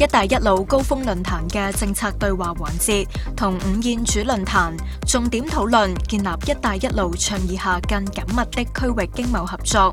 一带一路高峰论坛嘅政策对话环节同午宴主论坛，重点讨论建立一带一路倡议下更紧密的区域经贸合作。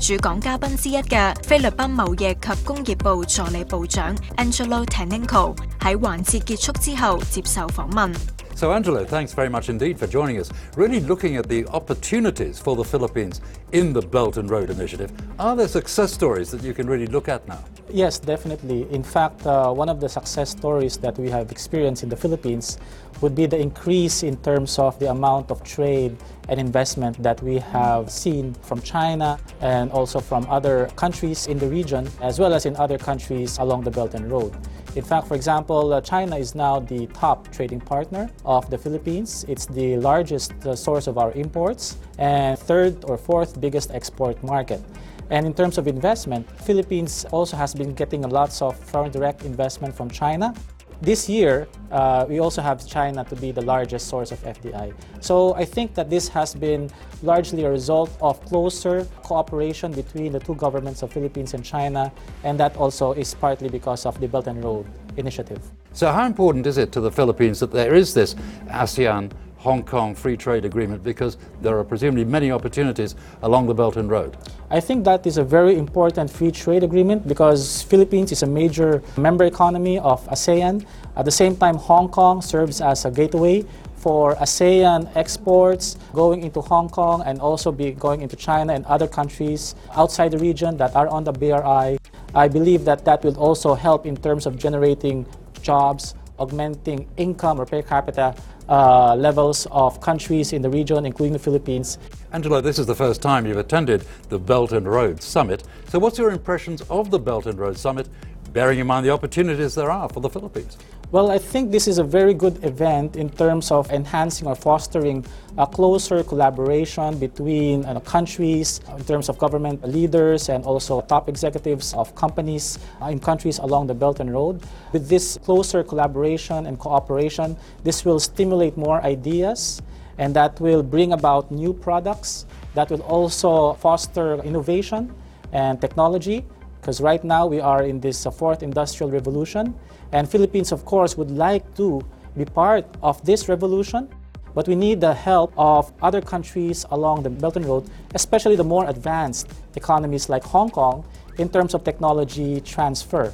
主讲嘉宾之一嘅菲律宾贸易及工业部助理部长 Angelo Taninco 喺环节结束之后接受访问。So, Angelo, thanks very much indeed for joining us. Really looking at the opportunities for the Philippines in the Belt and Road Initiative. Are there success stories that you can really look at now? Yes, definitely. In fact, uh, one of the success stories that we have experienced in the Philippines would be the increase in terms of the amount of trade and investment that we have seen from China and also from other countries in the region, as well as in other countries along the Belt and Road. In fact, for example, uh, China is now the top trading partner of the Philippines. It's the largest uh, source of our imports and third or fourth biggest export market. And in terms of investment, Philippines also has been getting lots of foreign direct investment from China. This year, uh, we also have China to be the largest source of FDI. So I think that this has been largely a result of closer cooperation between the two governments of Philippines and China, and that also is partly because of the Belt and Road Initiative. So, how important is it to the Philippines that there is this ASEAN Hong Kong free trade agreement because there are presumably many opportunities along the Belt and Road? I think that is a very important free trade agreement because Philippines is a major member economy of ASEAN. At the same time, Hong Kong serves as a gateway for ASEAN exports going into Hong Kong and also be going into China and other countries outside the region that are on the BRI. I believe that that will also help in terms of generating jobs, augmenting income or per capita uh, levels of countries in the region, including the Philippines. Angelo, this is the first time you've attended the Belt and Road Summit. So, what's your impressions of the Belt and Road Summit, bearing in mind the opportunities there are for the Philippines? Well, I think this is a very good event in terms of enhancing or fostering a closer collaboration between uh, countries in terms of government leaders and also top executives of companies uh, in countries along the Belt and Road. With this closer collaboration and cooperation, this will stimulate more ideas and that will bring about new products that will also foster innovation and technology because right now we are in this uh, fourth industrial revolution and philippines of course would like to be part of this revolution but we need the help of other countries along the belt and road especially the more advanced economies like hong kong in terms of technology transfer